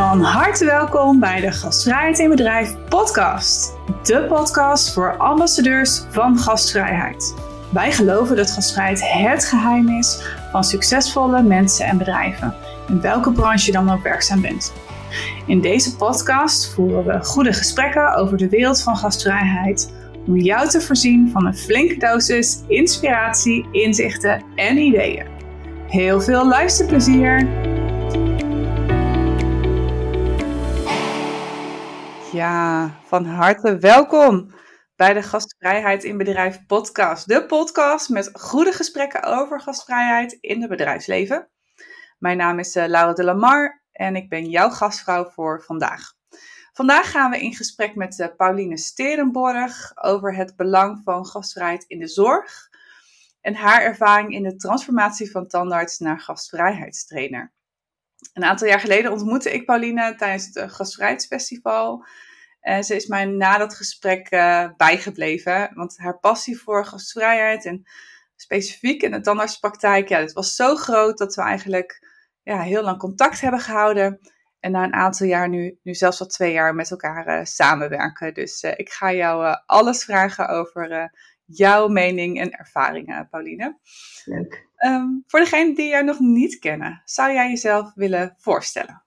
Van harte welkom bij de Gastvrijheid in Bedrijf podcast. De podcast voor ambassadeurs van gastvrijheid. Wij geloven dat gastvrijheid het geheim is van succesvolle mensen en bedrijven, in welke branche je dan ook werkzaam bent. In deze podcast voeren we goede gesprekken over de wereld van gastvrijheid om jou te voorzien van een flinke dosis inspiratie, inzichten en ideeën. Heel veel luisterplezier! Ja, van harte welkom bij de Gastvrijheid in Bedrijf podcast. De podcast met goede gesprekken over gastvrijheid in het bedrijfsleven. Mijn naam is uh, Laura de Lamar en ik ben jouw gastvrouw voor vandaag. Vandaag gaan we in gesprek met uh, Pauline Sterenborg over het belang van gastvrijheid in de zorg en haar ervaring in de transformatie van tandarts naar gastvrijheidstrainer. Een aantal jaar geleden ontmoette ik Pauline tijdens het eh, Gastvrijheidsfestival. En ze is mij na dat gesprek uh, bijgebleven. Want haar passie voor gastvrijheid en specifiek in de tandartspraktijk, ja, het was zo groot dat we eigenlijk ja, heel lang contact hebben gehouden. En na een aantal jaar nu, nu zelfs al twee jaar met elkaar uh, samenwerken. Dus ik ga jou alles vragen over jouw mening en ervaringen, Pauline. Leuk. Um, voor degenen die jou nog niet kennen, zou jij jezelf willen voorstellen?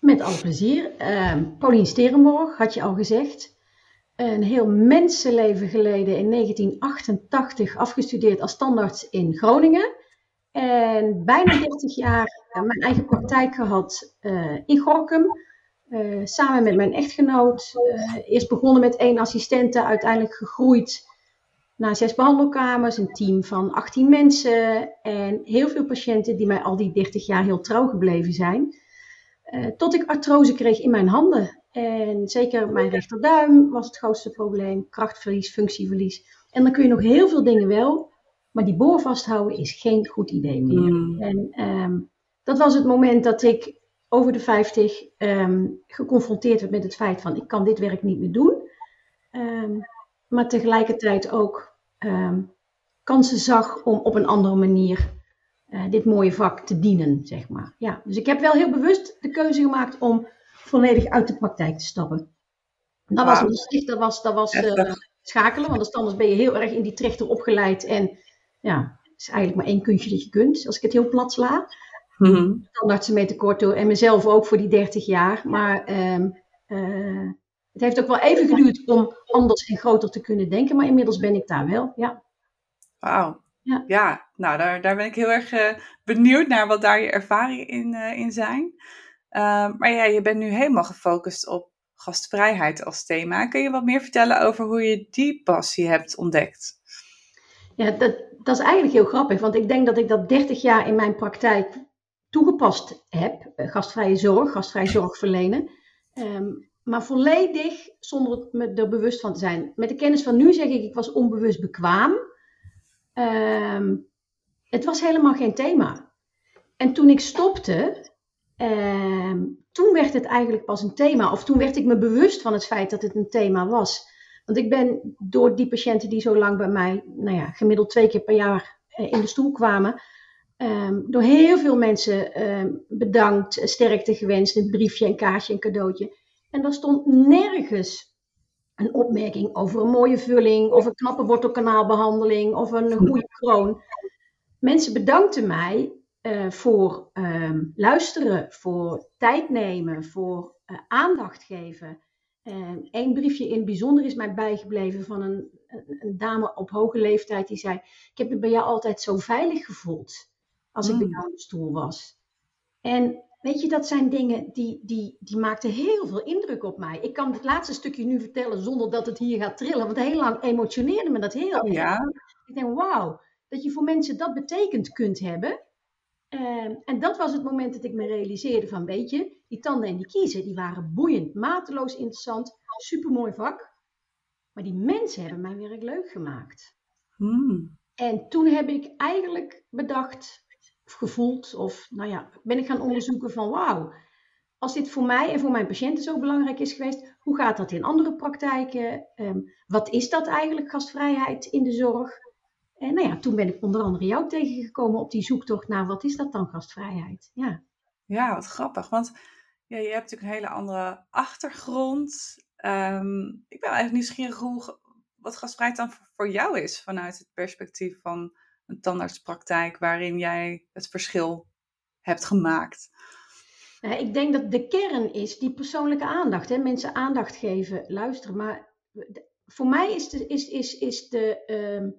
Met alle plezier. Uh, Paulien Sterenborg, had je al gezegd. Een heel mensenleven geleden in 1988 afgestudeerd als standaard in Groningen. En bijna 30 jaar uh, mijn eigen praktijk gehad uh, in Gorkum. Uh, samen met mijn echtgenoot. eerst begonnen met één assistente, uiteindelijk gegroeid naar zes behandelkamers, een team van 18 mensen en heel veel patiënten die mij al die 30 jaar heel trouw gebleven zijn. Uh, tot ik artrose kreeg in mijn handen. En zeker mijn rechterduim was het grootste probleem. Krachtverlies, functieverlies. En dan kun je nog heel veel dingen wel. Maar die boor vasthouden is geen goed idee meer. Mm. En um, dat was het moment dat ik over de 50 um, ehm, geconfronteerd werd met het feit van ik kan dit werk niet meer doen. Um, maar tegelijkertijd ook kansen zag om op een andere manier uh, dit mooie vak te dienen, zeg maar. Ja, dus ik heb wel heel bewust de keuze gemaakt om volledig uit de praktijk te stappen. Dat wow. was lastig, dat was, dat was uh, schakelen, want anders ben je heel erg in die trechter opgeleid. En ja, het is eigenlijk maar één kunstje dat je kunt, als ik het heel plat sla. Mm-hmm. Tandartsen mee tekort door en mezelf ook voor die 30 jaar. Maar um, uh, het heeft ook wel even geduurd om anders en groter te kunnen denken, maar inmiddels ben ik daar wel, ja. Wauw, ja. ja, nou daar, daar ben ik heel erg uh, benieuwd naar wat daar je ervaringen in, uh, in zijn. Uh, maar ja, je bent nu helemaal gefocust op gastvrijheid als thema. Kun je wat meer vertellen over hoe je die passie hebt ontdekt? Ja, dat, dat is eigenlijk heel grappig, want ik denk dat ik dat 30 jaar in mijn praktijk toegepast heb. Eh, gastvrije zorg, gastvrije zorg verlenen. Um, maar volledig zonder me er bewust van te zijn. Met de kennis van nu zeg ik, ik was onbewust bekwaam. Um, het was helemaal geen thema. En toen ik stopte, um, toen werd het eigenlijk pas een thema. Of toen werd ik me bewust van het feit dat het een thema was. Want ik ben door die patiënten die zo lang bij mij, nou ja, gemiddeld twee keer per jaar uh, in de stoel kwamen, um, door heel veel mensen bedankt, sterkte gewenst, een briefje, een kaartje, een cadeautje. En daar stond nergens een opmerking over een mooie vulling, of een knappe wortelkanaalbehandeling, of een goede kroon. Mensen bedankten mij uh, voor um, luisteren, voor tijd nemen, voor uh, aandacht geven. Eén uh, briefje in het bijzonder is mij bijgebleven van een, een, een, dame op hoge leeftijd die zei: Ik heb me bij jou altijd zo veilig gevoeld als mm. ik bij jou in de stoel was. En Weet je, dat zijn dingen die, die, die maakten heel veel indruk op mij. Ik kan het laatste stukje nu vertellen zonder dat het hier gaat trillen. Want heel lang emotioneerde me dat heel oh, ja. Ik denk, wauw, dat je voor mensen dat betekend kunt hebben. Uh, en dat was het moment dat ik me realiseerde van, weet je, die tanden en die kiezen, die waren boeiend, mateloos interessant, supermooi vak. Maar die mensen hebben mijn werk leuk gemaakt. Hmm. En toen heb ik eigenlijk bedacht, gevoeld of nou ja, ben ik gaan onderzoeken van wauw, als dit voor mij en voor mijn patiënten zo belangrijk is geweest, hoe gaat dat in andere praktijken? Um, wat is dat eigenlijk, gastvrijheid in de zorg? En nou ja, toen ben ik onder andere jou tegengekomen op die zoektocht naar wat is dat dan, gastvrijheid? Ja, ja wat grappig. Want ja, je hebt natuurlijk een hele andere achtergrond. Ehm, ik ben eigenlijk nieuwsgierig hoe, wat gastvrijheid dan voor jou is vanuit het perspectief van een tandartspraktijk waarin jij het verschil hebt gemaakt. ik denk dat de kern is die persoonlijke aandacht. Hè? Mensen aandacht geven, luisteren. Maar voor mij is de, is, is, is de, ehm,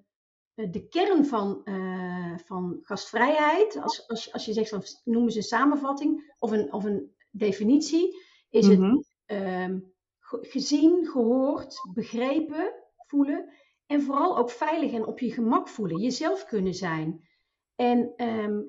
de kern van, uh, van gastvrijheid, als, als, als je zegt van noemen ze een samenvatting of een, of een definitie, is het mhm. ehm, gezien, gehoord, begrepen voelen en vooral ook veilig en op je gemak voelen, jezelf kunnen zijn. En ehm,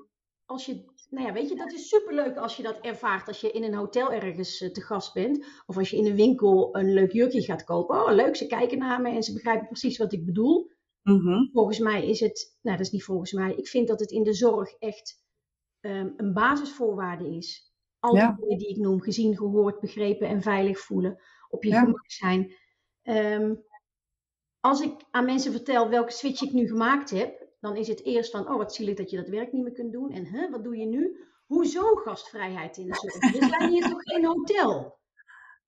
als je, nou ja, weet je, dat is superleuk als je dat ervaart als je in een hotel ergens eh, te gast bent. Of als je in een winkel een leuk jurkje gaat kopen. Oh, leuk, ze kijken naar me en ze begrijpen precies wat ik bedoel. Mhm. Volgens mij is het, nou dat is niet volgens mij, ik vind dat het in de zorg echt um, een basisvoorwaarde is. Al die dingen die ik noem, gezien, gehoord, begrepen en veilig voelen, op je gemak zijn. Um, als ik aan mensen vertel welke switch ik nu gemaakt heb, dan is het eerst van, oh wat zielig dat je dat werk niet meer kunt doen. En wat doe je nu? Hoezo gastvrijheid in de zorg? We zijn hier toch geen hotel?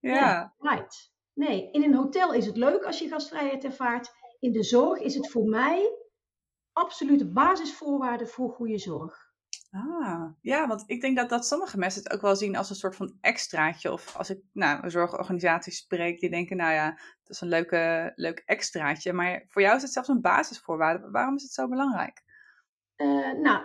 Ja. right. Nee, in een hotel is het leuk als je gastvrijheid ervaart. In de zorg is het voor mij absolute basisvoorwaarde voor goede zorg. Ah, ja, want ik denk dat, dat sommige mensen het ook wel zien als een soort van extraatje. Of als ik nou, een zorgorganisatie spreek, die denken, nou ja, dat is een leuke, leuk extraatje. Maar voor jou is het zelfs een basisvoorwaarde. Waarom is het zo belangrijk? Uh, nou,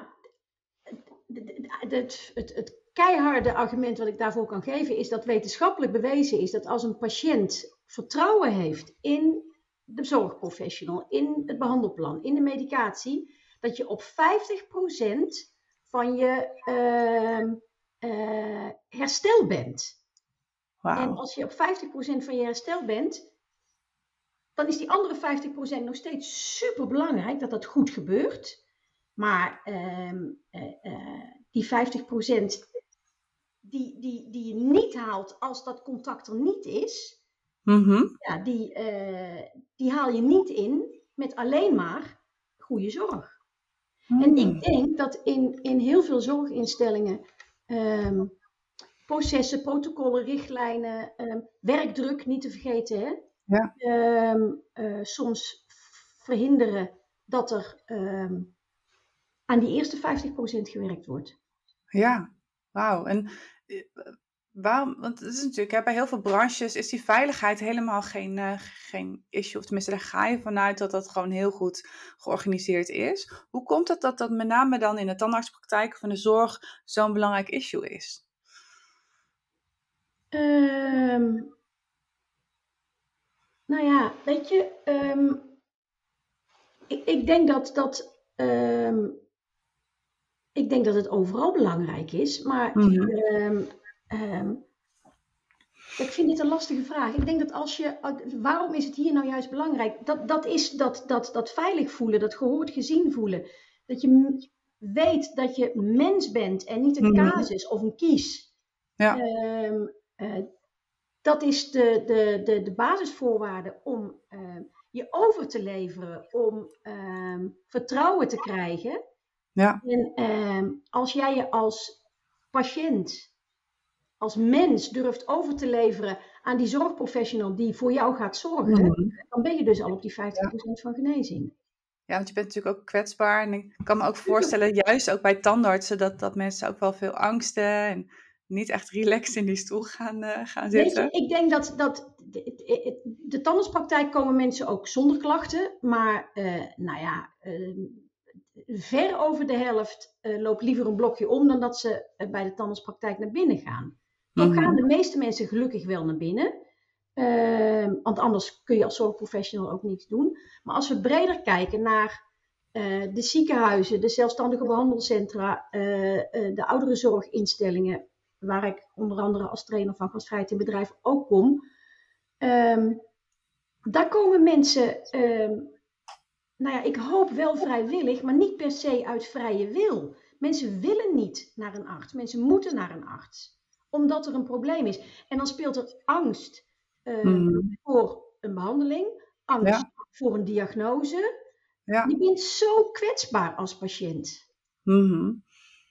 het, het, het keiharde argument wat ik daarvoor kan geven is dat wetenschappelijk bewezen is dat als een patiënt vertrouwen heeft in de zorgprofessional, in het behandelplan, in de medicatie, dat je op 50% van je uh, herstel bent. En als je op 50% van je herstel bent, dan is die andere 50% nog steeds super belangrijk dat dat goed gebeurt. Maar uh, uh, die 50% die, die, die je niet haalt als dat contact er niet is, mm ja, die, die haal je niet in met alleen maar goede zorg. En ik hmm. denk dat in, in heel veel zorginstellingen ehm, processen, protocollen, richtlijnen, um, werkdruk niet te vergeten, hè? Ja. Ehm, eh, soms verhinderen dat er aan die eerste 50% gewerkt wordt. Ja, wauw. En eh, waarom, want het is natuurlijk, hè, bij heel veel branches is die veiligheid helemaal geen, uh, geen issue. Of tenminste, daar ga je vanuit dat dat gewoon heel goed georganiseerd is. Hoe komt het dat dat met name dan in de tandartspraktijk van de zorg zo'n belangrijk issue is? Um, nou ja, weet je, um, ik, ik, denk dat dat. Um, ik denk dat het overal belangrijk is, maar mm Ehm, ik vind dit een lastige vraag. Ik denk dat als je. Waarom is het hier nou juist belangrijk? Dat, dat is dat, dat, dat veilig voelen, dat gehoord gezien voelen. Dat je weet dat je mens bent en niet een mhm. casus of een kies. Ja. Ehm, eh, dat is de, de, de, de basisvoorwaarde om ehm, je over te leveren, om vertrouwen te krijgen. Ja. En als jij je als patiënt als mens durft over te leveren aan die zorgprofessional die voor jou gaat zorgen, mhm. dan ben je dus al op die 50% van genezing. Ja, want je bent natuurlijk ook kwetsbaar. En ik kan me ook voorstellen, juist ook bij tandartsen, dat, dat mensen ook wel veel angsten en niet echt relaxed in die stoel gaan, uh, gaan zitten. Weet je, ik denk dat, dat de, de tandartspraktijk komen mensen ook zonder klachten. Maar uh, nou ja, uh, ver over de helft loopt liever een blokje om dan dat ze bij de tandartspraktijk naar binnen gaan. Dan mhm. gaan de meeste mensen gelukkig wel naar binnen. Ehm, want anders kun je als zorgprofessional ook niets doen. Maar als we breder kijken naar uh, de ziekenhuizen, de zelfstandige behandelcentra, uh, uh, de ouderenzorginstellingen, waar ik onder andere als trainer van gastvrijheid in bedrijf ook kom. Um, daar komen mensen, um, nou ja, ik hoop wel vrijwillig, maar niet per se uit vrije wil. Mensen willen niet naar een arts, mensen moeten naar een arts omdat er een probleem is. En dan speelt er angst uh, voor een behandeling, angst voor een diagnose. Ja. Je bent zo kwetsbaar als patiënt. Mm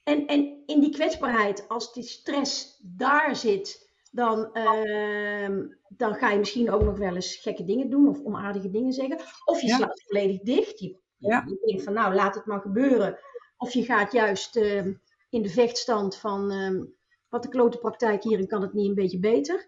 En, en in die kwetsbaarheid, als die stress daar zit, dan, ehm, dan ga je misschien ook nog wel eens gekke dingen doen of onaardige dingen zeggen. Of je Ja. slaat volledig dicht. Je, Ja. je denkt van nou, laat het maar gebeuren. Of je gaat juist ehm, in de vechtstand van ehm, wat de klote praktijk hier en kan het niet een beetje beter.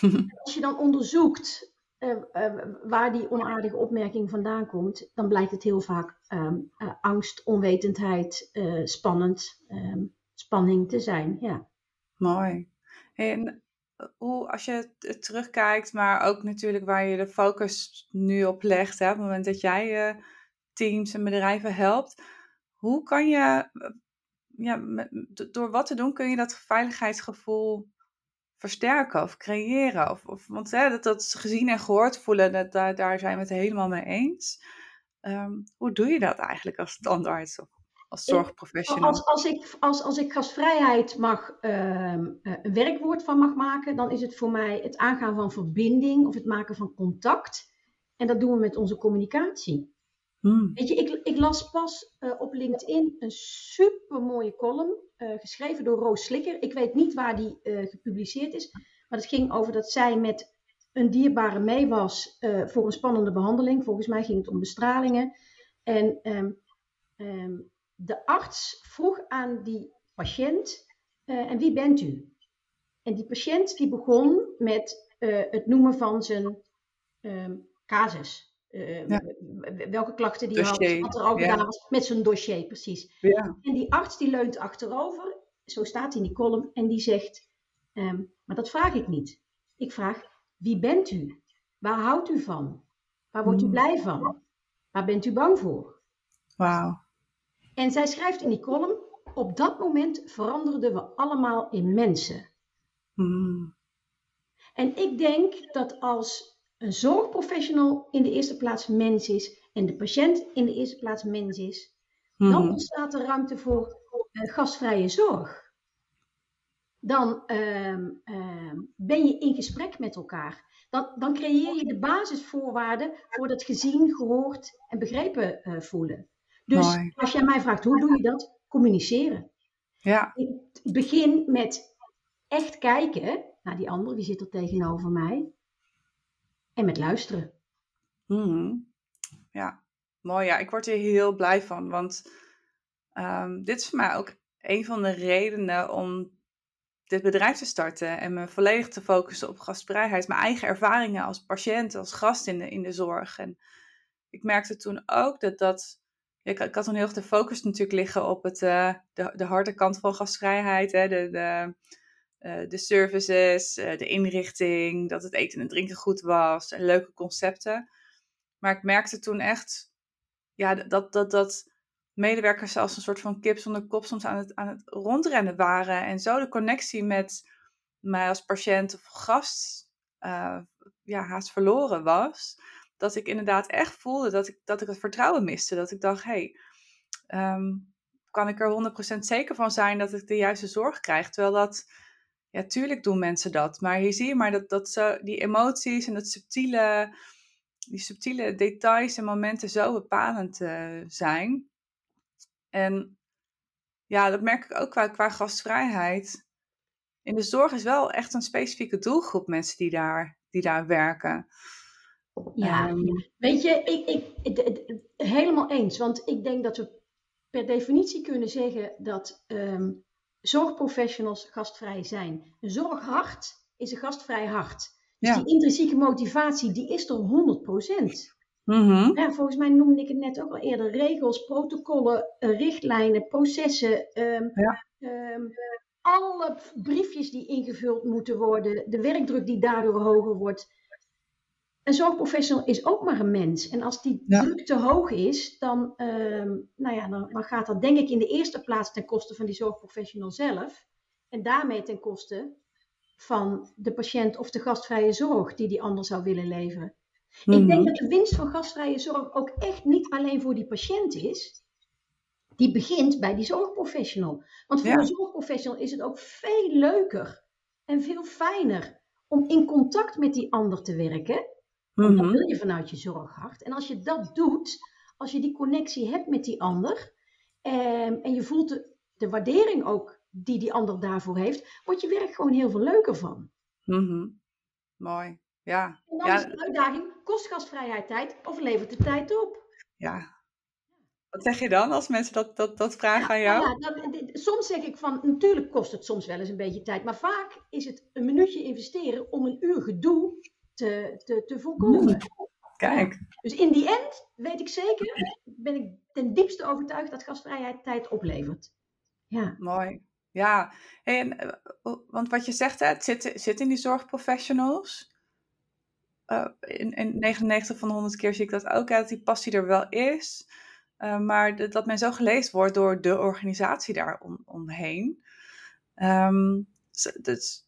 Als je dan onderzoekt eh, eh, waar die onaardige opmerking vandaan komt, dan blijkt het heel vaak eh, angst, onwetendheid, spannend, ehm, spanning te zijn. Ja. Mooi. En hoe, als je terugkijkt, maar ook natuurlijk waar je de focus nu op legt, hè, op het moment dat jij teams en bedrijven helpt, hoe kan je, ja, met- door wat te doen, kun je dat veiligheidsgevoel versterken of creëren? Of, of, want hè, dat, dat gezien en gehoord voelen, dat, daar, daar zijn we het helemaal mee eens. Ehm, hoe doe je dat eigenlijk als standaard of als zorgprofessional? Als, als, ik, als, als ik gastvrijheid mag, ehm, eh, een werkwoord van mag maken, dan is het voor mij het aangaan van verbinding of het maken van contact. En dat doen we met onze communicatie. Hmm. Weet je, ik, ik las pas eh, op LinkedIn een super mooie column, eh, geschreven door Roos Slikker. Ik weet niet waar die eh, gepubliceerd is, maar het ging over dat zij met een dierbare mee was voor een spannende behandeling. Volgens mij ging het om bestralingen. En ehm, ehm, de arts vroeg aan die patiënt, en wie bent u? En die patiënt die begon met het noemen van zijn ehm, casus. Eh, Ja. w- Welke klachten die Dossier, had, wat er al ja. gedaan was met zijn dossier, precies. Ja. En die arts die leunt achterover, zo staat in die column, en die zegt, ehm, maar dat vraag ik niet. Ik vraag, wie bent u? Waar houdt u van? Waar wordt u Hmm. blij van? Waar bent u bang voor? Wauw. En zij schrijft in die column, op dat moment veranderden we allemaal in mensen. Hmm. En ik denk dat als een zorgprofessional in de eerste plaats mens is en de patiënt in de eerste plaats mens is, dan Mhm. ontstaat er ruimte voor eh, gastvrije zorg. Dan ehm, ehm, ben je in gesprek met elkaar. Dan, dan creëer je de basisvoorwaarden voor dat gezien, gehoord en begrepen eh, voelen. Dus Mooi. als jij mij vraagt, hoe doe je dat? Communiceren. Ja. Ik begin met echt kijken naar die ander, wie zit er tegenover mij. En met luisteren. Mhm. Ja, mooi. Ja, ik word hier heel blij van. Want ehm, dit is voor mij ook een van de redenen om dit bedrijf te starten. En me volledig te focussen op gastvrijheid. Mijn eigen ervaringen als patiënt, als gast in de, in de zorg. En ik merkte toen ook dat dat... Ik, ik had toen heel erg de focus natuurlijk liggen op het, eh, de, de harde kant van gastvrijheid. Hè, de, de, eh, de services, eh, de inrichting, dat het eten en drinken goed was. En leuke concepten. Maar ik merkte toen echt ja, dat, dat, dat medewerkers zelfs een soort van kip zonder kop soms aan het, aan het rondrennen waren. En zo de connectie met mij als patiënt of gast eh, ja, haast verloren was. Dat ik inderdaad echt voelde dat ik, dat ik het vertrouwen miste. Dat ik dacht, hé, hey, ehm, kan ik er 100% zeker van zijn dat ik de juiste zorg krijg? Terwijl dat, ja, tuurlijk doen mensen dat. Maar hier zie je maar dat, dat zo, die emoties en dat subtiele die subtiele details en momenten zo bepalend eh, zijn. En ja, dat merk ik ook qua, qua gastvrijheid. In de zorg is wel echt een specifieke doelgroep mensen die daar, die daar werken. Ja, Ehm, weet je, ik, ik, het- het- het- helemaal eens. Want ik denk dat we per definitie kunnen zeggen dat ehm, zorgprofessionals gastvrij zijn. Een zorghart is een gastvrij hart. Dus Ja. die intrinsieke motivatie, die is er 100%. mhm, Ja, volgens mij noemde ik het net ook al eerder. Regels, protocollen, eh, richtlijnen, processen. ehm, Ja. ehm, alle briefjes die ingevuld moeten worden. De werkdruk die daardoor hoger wordt. Een zorgprofessional is ook maar een mens. En als die Ja. druk te hoog is, dan, ehm, nou ja, dan, dan gaat dat denk ik in de eerste plaats ten koste van die zorgprofessional zelf. En daarmee ten koste van de patiënt of de gastvrije zorg die die ander zou willen leveren. Ik mhm. denk dat de winst van gastvrije zorg ook echt niet alleen voor die patiënt is. Die begint bij die zorgprofessional. Want voor Ja. een zorgprofessional is het ook veel leuker en veel fijner om in contact met die ander te werken. Want dat Mhm, wil je vanuit je zorghart. En als je dat doet, als je die connectie hebt met die ander ehm, en je voelt de, de waardering ook die die ander daarvoor heeft, wordt je werk gewoon heel veel leuker van. Mhm. Mooi. Ja. En dan Ja. is de uitdaging, kost gastvrijheid tijd of levert de tijd op? ja. Wat zeg je dan als mensen dat, dat, dat vragen aan jou? Ja, dan- soms zeg ik van, natuurlijk kost het soms wel eens een beetje tijd, maar vaak is het een minuutje investeren om een uur gedoe te, te, te voorkomen. Kijk. Dus in die end weet ik zeker, ben ik ten diepste overtuigd dat gastvrijheid tijd oplevert. Ja. Mooi. Ja, en, eh, want wat je zegt, hè, het zit, zit in die zorgprofessionals. Eh, in, in 99 van de 100 keer zie ik dat ook, hè, dat die passie er wel is. Eh, maar dat, dat men zo geleefd wordt door de organisatie daar om, omheen. Ehm, dus,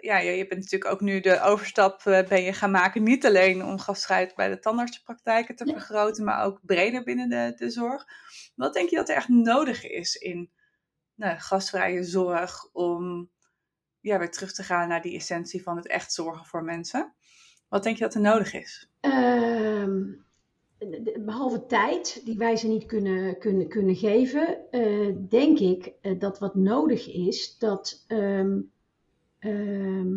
ja, je, bent natuurlijk ook nu de overstap eh, ben je gaan maken. Niet alleen om gastvrijheid bij de tandartsenpraktijken te Ja. vergroten, maar ook breder binnen de, de zorg. Wat denk je dat er echt nodig is in nou, gastvrije zorg om ja, weer terug te gaan naar die essentie van het echt zorgen voor mensen? Wat denk je dat er nodig is? Ehm, behalve tijd, die wij ze niet kunnen, kunnen, kunnen geven, eh, denk ik eh, dat wat nodig is, dat ehm, ehm,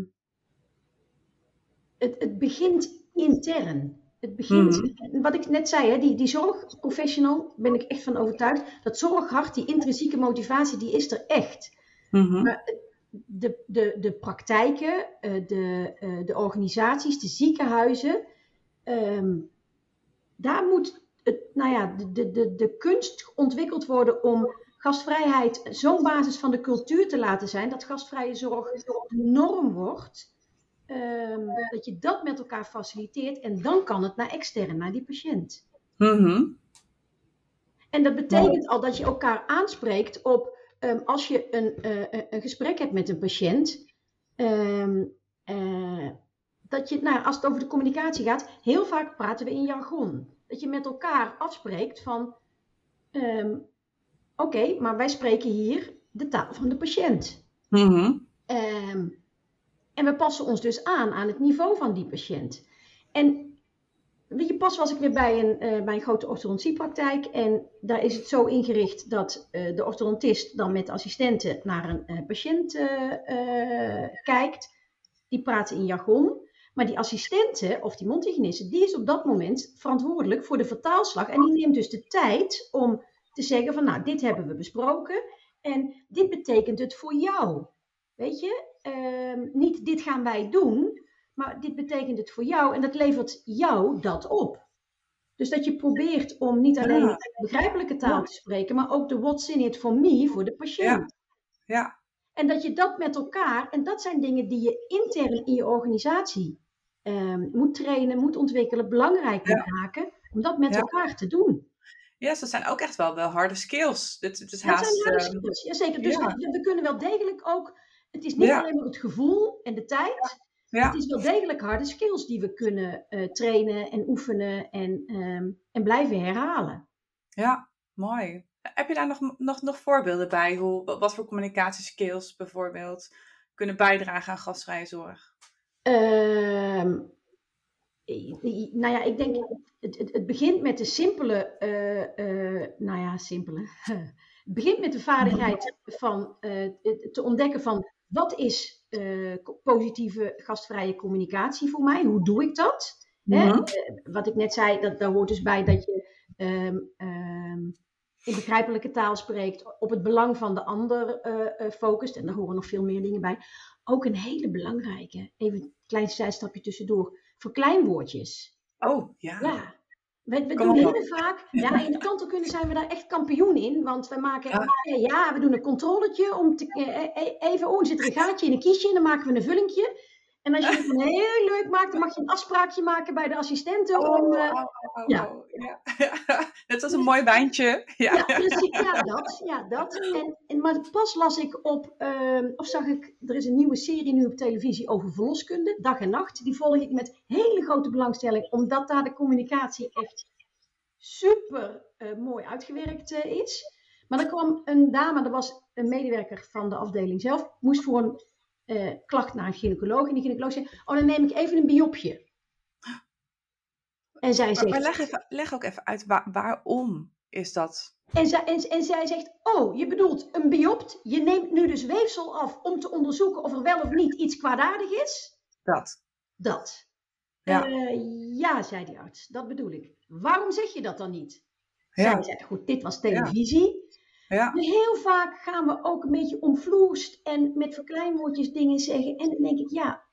het, het begint intern. Het begint, wat ik net zei, hè, die, die zorgprofessional, ben ik echt van overtuigd, dat zorghart, die intrinsieke motivatie, die is er echt. Mhm. Maar de, de, de praktijken, eh, de, eh, de organisaties, de ziekenhuizen, ehm, daar moet het, nou ja, de, de, de, de kunst ontwikkeld worden om gastvrijheid zo'n basis van de cultuur te laten zijn, dat gastvrije zorg de norm wordt. ehm, dat je dat met elkaar faciliteert en dan kan het naar extern, naar die patiënt. Mhm. En dat betekent al dat je elkaar aanspreekt op ehm, als je een, eh, een gesprek hebt met een patiënt. ehm, eh, dat je, nou, als het over de communicatie gaat, heel vaak praten we in jargon. Dat je met elkaar afspreekt van, oké, maar wij spreken hier de taal van de patiënt. Mhm. Ehm, en we passen ons dus aan aan het niveau van die patiënt. En weet je, pas was ik weer bij een, eh, bij een grote orthodontiepraktijk. En daar is het zo ingericht dat eh, de orthodontist dan met assistenten naar een eh, patiënt kijkt. Die praten in jargon. Maar die assistenten of die mondhygiëniste, die is op dat moment verantwoordelijk voor de vertaalslag. En die neemt dus de tijd om te zeggen van nou, dit hebben we besproken. En dit betekent het voor jou. Weet je, Ehm, niet dit gaan wij doen, maar dit betekent het voor jou en dat levert jou dat op. Dus dat je probeert om niet alleen Ja. begrijpelijke taal te spreken, maar ook de what's in it for me voor de patiënt. Ja. En dat je dat met elkaar, en dat zijn dingen die je intern in je organisatie ehm, moet trainen, moet ontwikkelen, belangrijk Ja. moet maken, om dat met Ja. elkaar te doen. Ja, dat zijn ook echt wel, wel harde skills. Dit, dit is haast... zijn harde ehm, skills. Jazeker, dus ja. we, we kunnen wel degelijk ook, het is niet Ja. alleen maar het gevoel en de tijd, ja. Het is wel degelijk harde skills die we kunnen eh, trainen en oefenen en, ehm, en blijven herhalen. Ja, mooi. Heb je daar nog, nog, nog voorbeelden bij? Hoe, wat voor communicatieskills bijvoorbeeld kunnen bijdragen aan gastvrije zorg? Ehm, nou ja, ik denk, het, het, het begint met de simpele, eh, eh, nou ja, simpele. Het begint met de vaardigheid van eh, te ontdekken van wat is eh, positieve gastvrije communicatie voor mij? Hoe doe ik dat? Hè? Eh, wat ik net zei, dat, daar hoort dus bij dat je ehm, ehm, in begrijpelijke taal spreekt, op het belang van de ander eh, eh, focust. En daar horen nog veel meer dingen bij. Ook een hele belangrijke, even een klein zijstapje tussendoor, verkleinwoordjes. Oh, ja. Ja. We, doen heel vaak, ja, in de tandheelkunde zijn we daar echt kampioen in. Want we maken, Ja. eh, ja, we doen een controletje om te, eh, eh, even, oh, er zit er een gaatje in een kiesje en dan maken we een vullingje. En als je het dan heel leuk maakt, dan mag je een afspraakje maken bij de assistenten Oh, om, eh, oh, oh, oh, ja. ja. Net als een mooi wijntje. Ja. Ja, precies. Ja, dat. Ja, dat. En, en, maar pas las ik op, ehm, of zag ik, er is een nieuwe serie nu op televisie over verloskunde, dag en nacht. Die volg ik met hele grote belangstelling, omdat daar de communicatie echt super eh, mooi uitgewerkt eh, is. Maar er kwam een dame, dat was een medewerker van de afdeling zelf, moest voor een eh, klacht naar een gynaecoloog. En die gynaecoloog zei, oh dan neem ik even een biopje. En zij zegt, maar leg, even, leg ook even uit waar- waarom is dat En zij, en, en zij zegt, oh, je bedoelt een biopt, je neemt nu dus weefsel af om te onderzoeken of er wel of niet iets kwaadaardig is? Dat. Dat. Ja. Eh, ja, zei die arts, dat bedoel ik. Waarom zeg je dat dan niet? Ja. Zij zei, goed, dit was televisie. Ja. Maar heel vaak gaan we ook een beetje omvloerst en met verkleinwoordjes dingen zeggen. En dan denk ik, ja,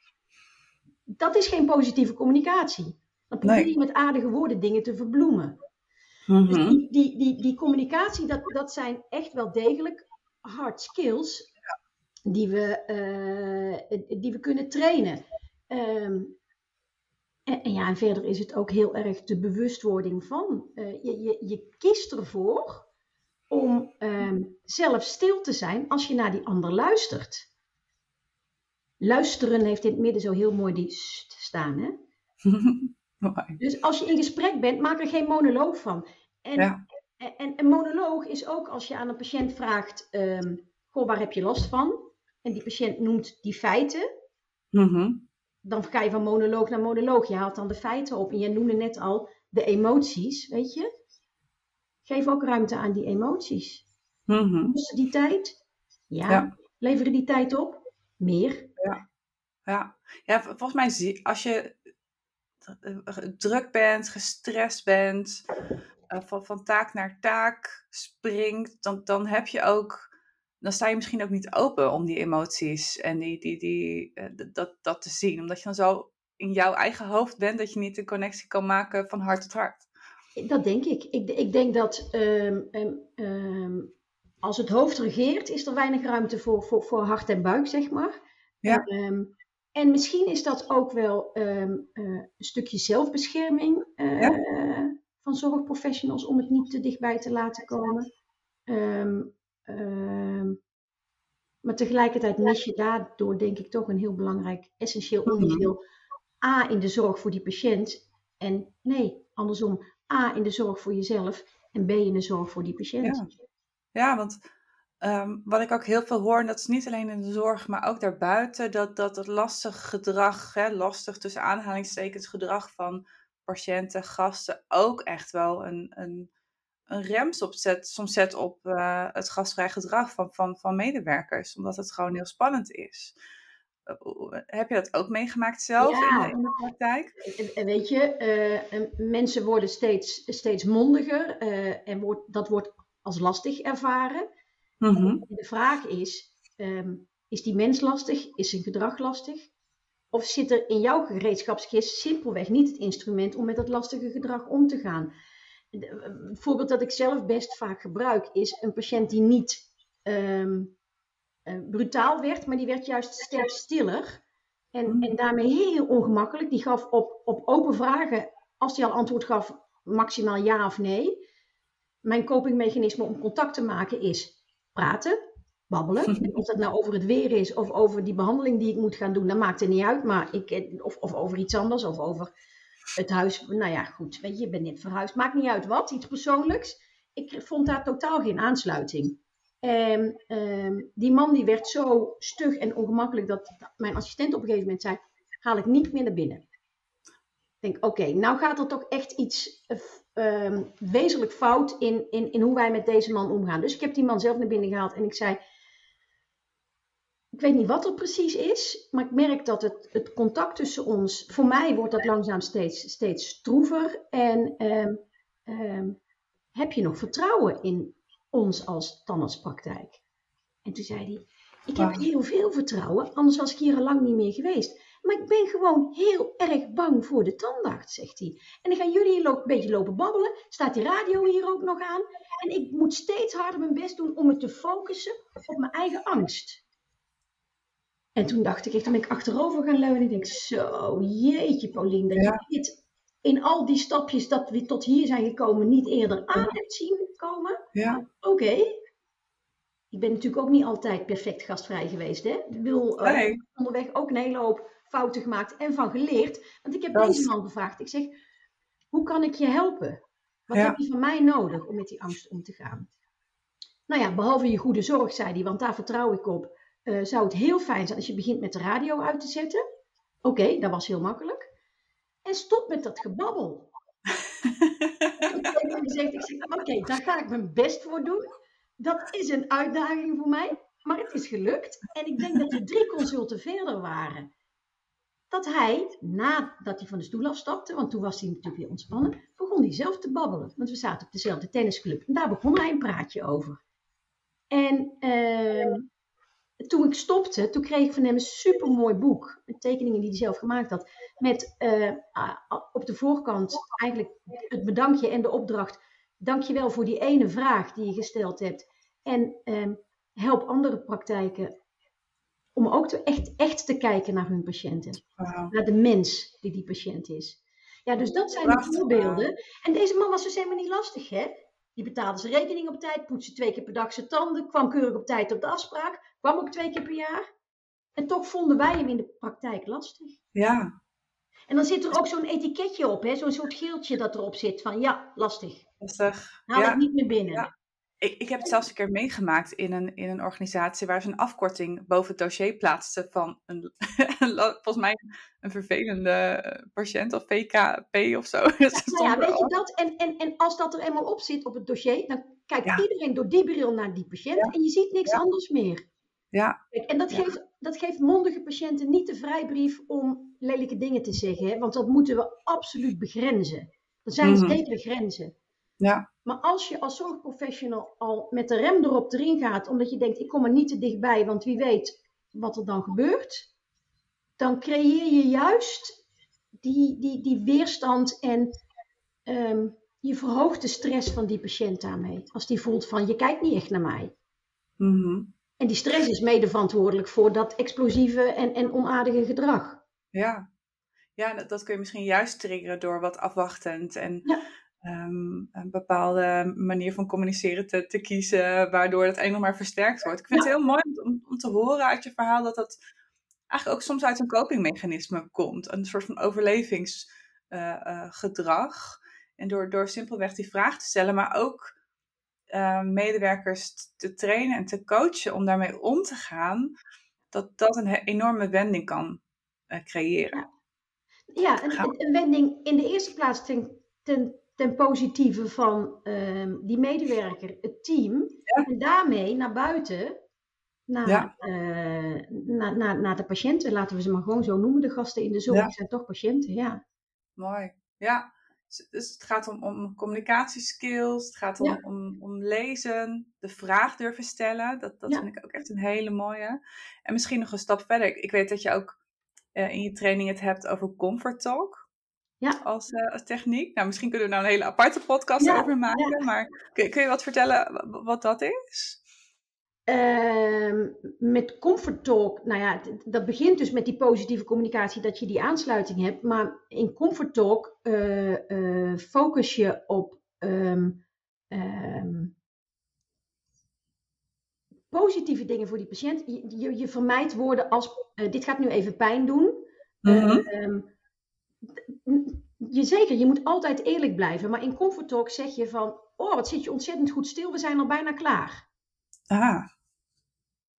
dat is geen positieve communicatie. Dan probeer Nee. je met aardige woorden dingen te verbloemen. Dus Mhm. die, die, die, die communicatie, dat, dat zijn echt wel degelijk hard skills die, we, eh, die we kunnen trainen. Ehm, en, en ja, en verder is het ook heel erg de bewustwording van. eh, je, je, je kiest ervoor om ehm, zelf stil te zijn als je naar die ander luistert. Luisteren heeft in het midden zo heel mooi die st staan. Hè? Dus als je in gesprek bent, maak er geen monoloog van. En, Ja. en, en een monoloog is ook als je aan een patiënt vraagt: ehm, Goh, waar heb je last van? En die patiënt noemt die feiten. Mhm. Dan ga je van monoloog naar monoloog. Je haalt dan de feiten op. En jij noemde net al de emoties, weet je? Geef ook ruimte aan die emoties. Mhm. Kosten die tijd? Ja. Ja. Leveren die tijd op? Meer. Ja, ja v- volgens mij als je eh, druk bent, gestrest bent, eh, van, van taak naar taak springt, dan, dan heb je ook, dan sta je misschien ook niet open om die emoties en die, die, die, eh, dat, dat te zien. Omdat je dan zo in jouw eigen hoofd bent dat je niet de connectie kan maken van hart tot hart. Dat denk ik. Ik, ik denk dat ehm, ehm, ehm, als het hoofd regeert, is er weinig ruimte voor, voor, voor hart en buik, zeg maar. Ja. En misschien is dat ook wel eh, een stukje zelfbescherming eh, van zorgprofessionals om het niet te dichtbij te laten komen. Maar tegelijkertijd mis je daardoor, denk ik, toch een heel belangrijk, essentieel Mhm. onderdeel. A in de zorg voor die patiënt. En nee, andersom. A in de zorg voor jezelf en B in de zorg voor die patiënt. Ja. Want ehm, wat ik ook heel veel hoor, en dat is niet alleen in de zorg, maar ook daarbuiten, dat, dat het lastig gedrag, hè, lastig tussen aanhalingstekens gedrag van patiënten, gasten, ook echt wel een, een, een rem soms zet, soms zet op eh, het gastvrij gedrag van, van, van medewerkers, omdat het gewoon heel spannend is. Eh, Heb je dat ook meegemaakt zelf Ja. in, de, in de praktijk? Weet je, eh, en mensen worden steeds, steeds mondiger eh, en wordt, dat wordt als lastig ervaren. Mhm. De vraag is, ehm, is die mens lastig? Is zijn gedrag lastig? Of zit er in jouw gereedschapskist simpelweg niet het instrument om met dat lastige gedrag om te gaan? De- Een voorbeeld dat ik zelf best vaak gebruik is een patiënt die niet ehm, eh, brutaal werd, maar die werd juist sterk stiller. En, en daarmee heel ongemakkelijk. Die gaf op, op open vragen, als hij al antwoord gaf, maximaal ja of nee. Mijn copingmechanisme om contact te maken is praten, babbelen. En of dat nou over het weer is of over die behandeling die ik moet gaan doen, dat maakt er niet uit. Maar ik, eh, of, of over iets anders, of over het huis. Nou ja, goed, weet je, je bent net verhuisd. Maakt niet uit wat, iets persoonlijks. Ik vond daar totaal geen aansluiting. En ehm, die man die werd zo stug en ongemakkelijk dat mijn assistent op een gegeven moment zei, haal ik niet meer naar binnen. Ik denk, oké, nou gaat er toch echt iets eh, ehm, wezenlijk fout in, in, in hoe wij met deze man omgaan. Dus ik heb die man zelf naar binnen gehaald en ik zei, ik weet niet wat er precies is, maar ik merk dat het, het contact tussen ons, voor mij wordt dat langzaam steeds, steeds stroever. En ehm, ehm, heb je nog vertrouwen in ons als tandartspraktijk? En toen zei hij, ik heb heel veel vertrouwen, anders was ik hier al lang niet meer geweest. Maar ik ben gewoon heel erg bang voor de tandarts, zegt hij. En dan gaan jullie hier een beetje lopen babbelen. Staat die radio hier ook nog aan. En ik moet steeds harder mijn best doen om me te focussen op mijn eigen angst. En toen dacht ik echt, toen ben ik achterover gaan leunen. En ik denk, zo, jeetje Paulien, dat Ja. je dit in al die stapjes dat we tot hier zijn gekomen niet eerder aan hebt zien komen. Ja, Oké. Ik ben natuurlijk ook niet altijd perfect gastvrij geweest. Hè? Ik wil eh, Nee. onderweg ook een hele hoop fouten gemaakt en van geleerd. Want ik heb Dat- deze man gevraagd. Ik zeg, hoe kan ik je helpen? Wat Ja. heb je van mij nodig om met die angst om te gaan? Nou ja, behalve je goede zorg, zei hij, want daar vertrouw ik op. eh, zou het heel fijn zijn als je begint met de radio uit te zetten. Oké, dat was heel makkelijk. En stop met dat gebabbel. Ik heb gezegd, ik zeg, oké, daar ga ik mijn best voor doen. Dat is een uitdaging voor mij, maar het is gelukt. En ik denk dat we drie consulten verder waren. Dat hij, nadat hij van de stoel afstapte, want toen was hij natuurlijk weer ontspannen, begon hij zelf te babbelen. Want we zaten op dezelfde tennisclub. En daar begon hij een praatje over. En ehm, toen ik stopte, toen kreeg ik van hem een supermooi boek. Met tekeningen die hij zelf gemaakt had. Met eh, op de voorkant eigenlijk het bedankje en de opdracht. Dankjewel voor die ene vraag die je gesteld hebt. En ehm, help andere praktijken om ook te, echt, echt te kijken naar hun patiënten. Naar de mens die die patiënt is. Ja, dus dat zijn de voorbeelden. En deze man was dus helemaal niet lastig, hè? Die betaalde zijn rekening op tijd, poetste twee keer per dag zijn tanden, kwam keurig op tijd op de afspraak, kwam ook twee keer per jaar. En toch vonden wij hem in de praktijk lastig. Ja. En dan zit er ook zo'n etiketje op, zo'n soort geeltje dat erop zit van ja, lastig. Lastig. Haal ja. het niet meer binnen. Ja. Ik, ik heb het zelfs een keer meegemaakt in een, in een organisatie waar ze een afkorting boven het dossier plaatsten van een, volgens mij een vervelende patiënt of VKP of zo. Ja, nou ja weet je dat? En, en, en als dat er eenmaal op zit op het dossier, dan kijkt iedereen door die bril naar die patiënt en je ziet niks anders meer. Ja. Kijk, en dat, geeft, dat geeft mondige patiënten niet de vrijbrief om lelijke dingen te zeggen, hè? want dat moeten we absoluut begrenzen. Er zijn mm grenzen. Ja. Maar als je als zorgprofessional al met de rem erop erin gaat, omdat je denkt, ik kom er niet te dichtbij, want wie weet wat er dan gebeurt, dan creëer je juist die, die, die weerstand en um, je verhoogt de stress van die patiënt daarmee. Als die voelt van, je kijkt niet echt naar mij. Mm En die stress is mede verantwoordelijk voor dat explosieve en, en onaardige gedrag. Ja, ja dat, dat kun je misschien juist triggeren door wat afwachtend en ja. Ehm, een bepaalde manier van communiceren te, te kiezen, waardoor het een nog maar versterkt wordt. Ik vind het heel mooi om, om, te horen uit je verhaal dat dat eigenlijk ook soms uit een copingmechanisme komt. Een soort van overlevingsgedrag. Uh, uh, en door, door simpelweg die vraag te stellen, maar ook uh, medewerkers te trainen en te coachen om daarmee om te gaan, dat dat een enorme wending kan eh, creëren. Ja, een, een, wending in de eerste plaats ten, ten ten positieve van ehm, die medewerker, het team. En daarmee naar buiten, naar, Ja. eh, naar, naar, naar de patiënten, laten we ze maar gewoon zo noemen. De gasten in de zorg Ja. zijn toch patiënten, ja. Mooi. Ja. Dus- het gaat om, om communicatieskills, het gaat om, om, om lezen, de vraag durven stellen. Dat, dat vind ik ook echt een hele mooie. En misschien nog een stap verder. Ik- Ik weet dat je ook eh, in je training het hebt over comfort talk. Ja. Als, eh, als techniek. Nou, misschien kunnen we daar een hele aparte podcast Ja, over maken. Maar kun, kun je wat vertellen wa- wat dat is? Ehm, met comfort talk, nou ja, dat begint dus met die positieve communicatie, dat je die aansluiting hebt. Maar in comfort talk eh, eh, focus je op ehm, ehm, positieve dingen voor die patiënt. Je, je, je vermijdt woorden als, dit gaat nu even pijn doen. Ehm, je, zeker, je moet altijd eerlijk blijven. Maar in comfort talk zeg je van, oh wat zit je ontzettend goed stil, we zijn al bijna klaar. Ah,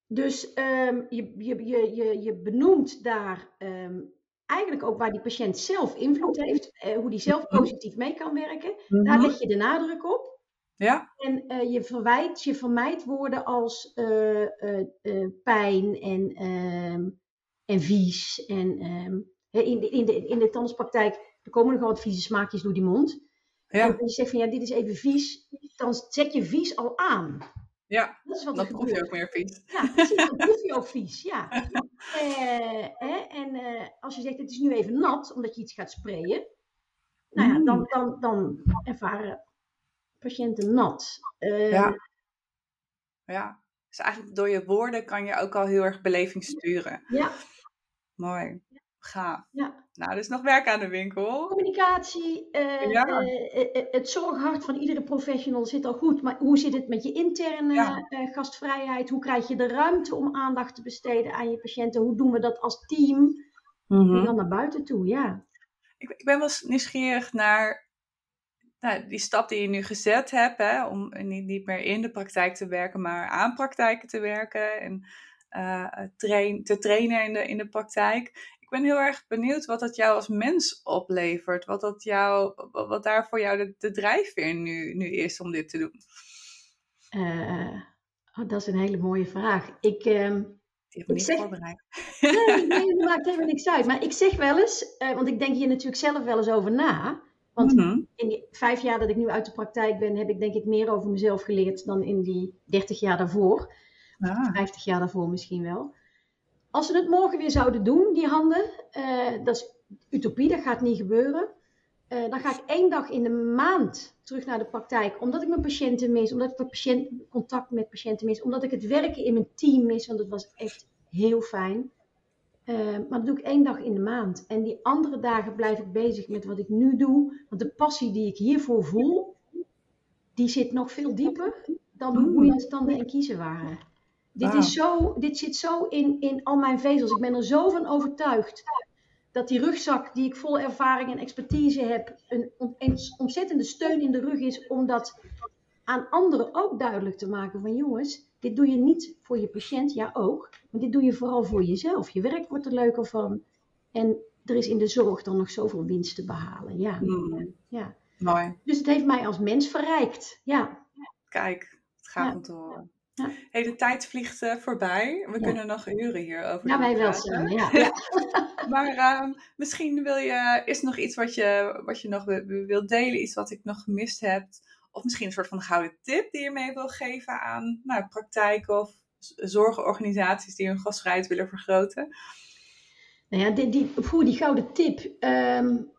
Dus ehm, je, je, je, je, je benoemt daar ehm, eigenlijk ook waar die patiënt zelf invloed heeft, eh, hoe die zelf positief mee kan werken. Daar mhm. leg je de nadruk op. Ja, En eh, je, verwijt, je vermijdt woorden als eh, pijn en, ehm, en vies. En, in, de, in, de, in de tandartspraktijk er komen nogal wat vieze smaakjes door die mond. En ja, als je zegt van ja, dit is even vies, dan zet je vies al aan. ja. Dat is wat er Dan proef je ook meer vies. Ja, precies, dan proef je ook vies, ja. Eh, hè, en eh, als je zegt, het is nu even nat, omdat je iets gaat sprayen. Nou ja, dan, Mm. dan, dan ervaren patiënten nat. Eh, Ja. Ja. Dus eigenlijk door je woorden kan je ook al heel erg beleving sturen. ja, Mooi. Gaaf. ja. Nou, er is nog werk aan de winkel. Communicatie, eh, Ja. eh, eh, het zorghart van iedere professional zit al goed. Maar hoe zit het met je interne Ja. gastvrijheid? Hoe krijg je de ruimte om aandacht te besteden aan je patiënten? Hoe doen we dat als team? Mhm. En dan naar buiten toe, ja. Ik, ik ben wel nieuwsgierig naar nou, die stap die je nu gezet hebt, hè, om niet, niet meer in de praktijk te werken, maar aan praktijken te werken en train, te trainen in de, in de praktijk. Ik ben heel erg benieuwd wat dat jou als mens oplevert. Wat, dat jou, wat daar voor jou de, de drijfveer nu, nu is om dit te doen. Uh, oh, dat is een hele mooie vraag. Ik, uh, ik niet zeg... voorbereid. Nee, nee, dat maakt helemaal niks uit. Maar ik zeg wel eens, uh, want ik denk hier natuurlijk zelf wel eens over na. Want mm -hmm. in die vijf jaar dat ik nu uit de praktijk ben, heb ik denk ik meer over mezelf geleerd dan in die dertig jaar daarvoor. Ah. 50 jaar daarvoor misschien wel. Als we het morgen weer zouden doen, die handen, uh, dat is utopie, dat gaat niet gebeuren. Uh, dan ga ik één dag in de maand terug naar de praktijk, omdat ik mijn patiënten mis, omdat ik patiënt, contact met patiënten mis, omdat ik het werken in mijn team mis, want het was echt heel fijn. Uh, maar dat doe ik één dag in de maand. En die andere dagen blijf ik bezig met wat ik nu doe. Want de passie die ik hiervoor voel, die zit nog veel dieper dan hoe mijn standen en kiezen waren. Dit, is zo, dit zit zo in, in al mijn vezels. Ik ben er zo van overtuigd dat die rugzak die ik vol ervaring en expertise heb, een, een ontzettende steun in de rug is om dat aan anderen ook duidelijk te maken van jongens, dit doe je niet voor je patiënt, ja ook, maar dit doe je vooral voor jezelf. Je werk wordt er leuker van en er is in de zorg dan nog zoveel winst te behalen. Ja. Mm. ja. Mooi. Dus het heeft mij als mens verrijkt. Ja. Kijk, het gaat om te horen. Ja. Hey, de tijd vliegt uh, voorbij. We ja. kunnen nog uren hierover Ja, wij wel zo, ja. ja. maar uh, misschien wil je, is er nog iets wat je, wat je nog wilt delen, iets wat ik nog gemist heb. Of misschien een soort van gouden tip die je mee wil geven aan nou, praktijken of zorgorganisaties die hun gastvrijheid willen vergroten. Nou ja, die, die, voor die gouden tip. Um,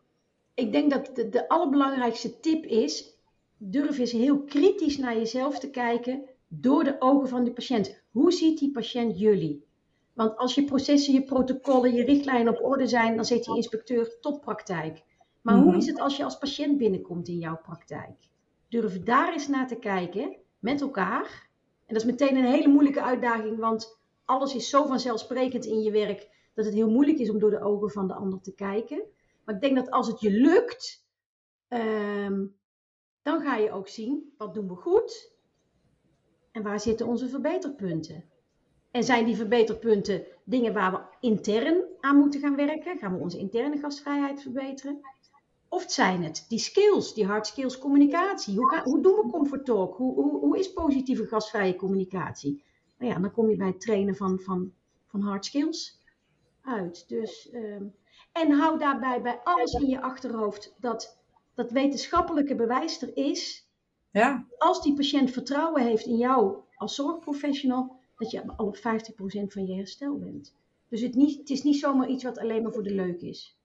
ik denk dat de, de allerbelangrijkste tip is, durf eens heel kritisch naar jezelf te kijken door de ogen van de patiënt. Hoe ziet die patiënt jullie? Want als je processen, je protocollen, je richtlijnen op orde zijn, dan zegt die inspecteur toppraktijk. Maar hoe is het als je als patiënt binnenkomt in jouw praktijk? Durf daar eens naar te kijken met elkaar. En dat is meteen een hele moeilijke uitdaging, want alles is zo vanzelfsprekend in je werk dat het heel moeilijk is om door de ogen van de ander te kijken. Maar ik denk dat als het je lukt, um, dan ga je ook zien wat doen we goed en waar zitten onze verbeterpunten? En zijn die verbeterpunten dingen waar we intern aan moeten gaan werken? Gaan we onze interne gastvrijheid verbeteren? Of zijn het die skills, die hard skills communicatie? Hoe, ga, hoe doen we comfort talk? Hoe, hoe, hoe, is positieve gastvrije communicatie? Nou ja, dan kom je bij het trainen van, van, van hard skills uit. Dus, um, en hou daarbij bij alles in je achterhoofd dat dat wetenschappelijke bewijs er is ja. Als die patiënt vertrouwen heeft in jou als zorgprofessional, dat je al op 50% van je herstel bent. Dus het, niet, het is niet zomaar iets wat alleen maar voor de leuk is.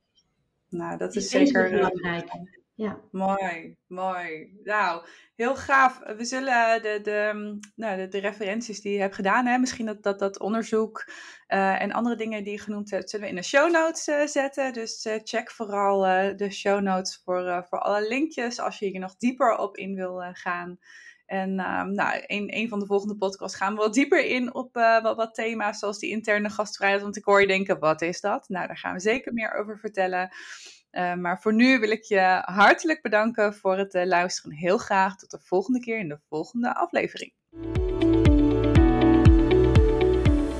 Nou, dat is, is zeker belangrijk. Ja. Mooi, mooi. Nou, heel gaaf. We zullen de, de, nou, de, referenties die je hebt gedaan, hè, misschien dat, dat, dat onderzoek uh, en andere dingen die je genoemd hebt, zullen we in de show notes uh, zetten. Dus check vooral de show notes voor, voor alle linkjes als je hier nog dieper op in wil gaan. En um, nou, een, een van de volgende podcasts gaan we wat dieper in op wat, wat thema's zoals die interne gastvrijheid. Want ik hoor je denken, wat is dat? Nou, daar gaan we zeker meer over vertellen. Uh, maar voor nu wil ik je hartelijk bedanken voor het uh, luisteren. Heel graag tot de volgende keer in de volgende aflevering.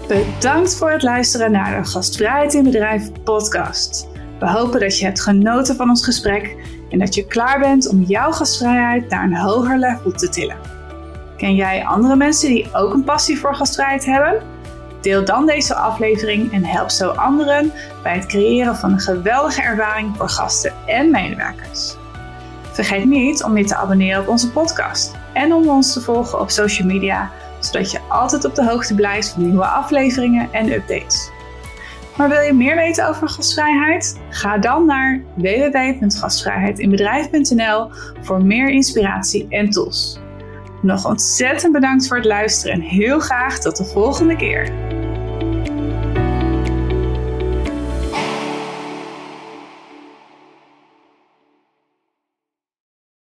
Bedankt voor het luisteren naar de Gastvrijheid in Bedrijf podcast. We hopen dat je hebt genoten van ons gesprek en dat je klaar bent om jouw gastvrijheid naar een hoger level te tillen. Ken jij andere mensen die ook een passie voor gastvrijheid hebben? Deel dan deze aflevering en help zo anderen bij het creëren van een geweldige ervaring voor gasten en medewerkers. Vergeet niet om je te abonneren op onze podcast en om ons te volgen op social media, zodat je altijd op de hoogte blijft van nieuwe afleveringen en updates. Maar wil je meer weten over gastvrijheid? Ga dan naar www.gastvrijheidinbedrijf.nl voor meer inspiratie en tools. Nog ontzettend bedankt voor het luisteren en heel graag tot de volgende keer.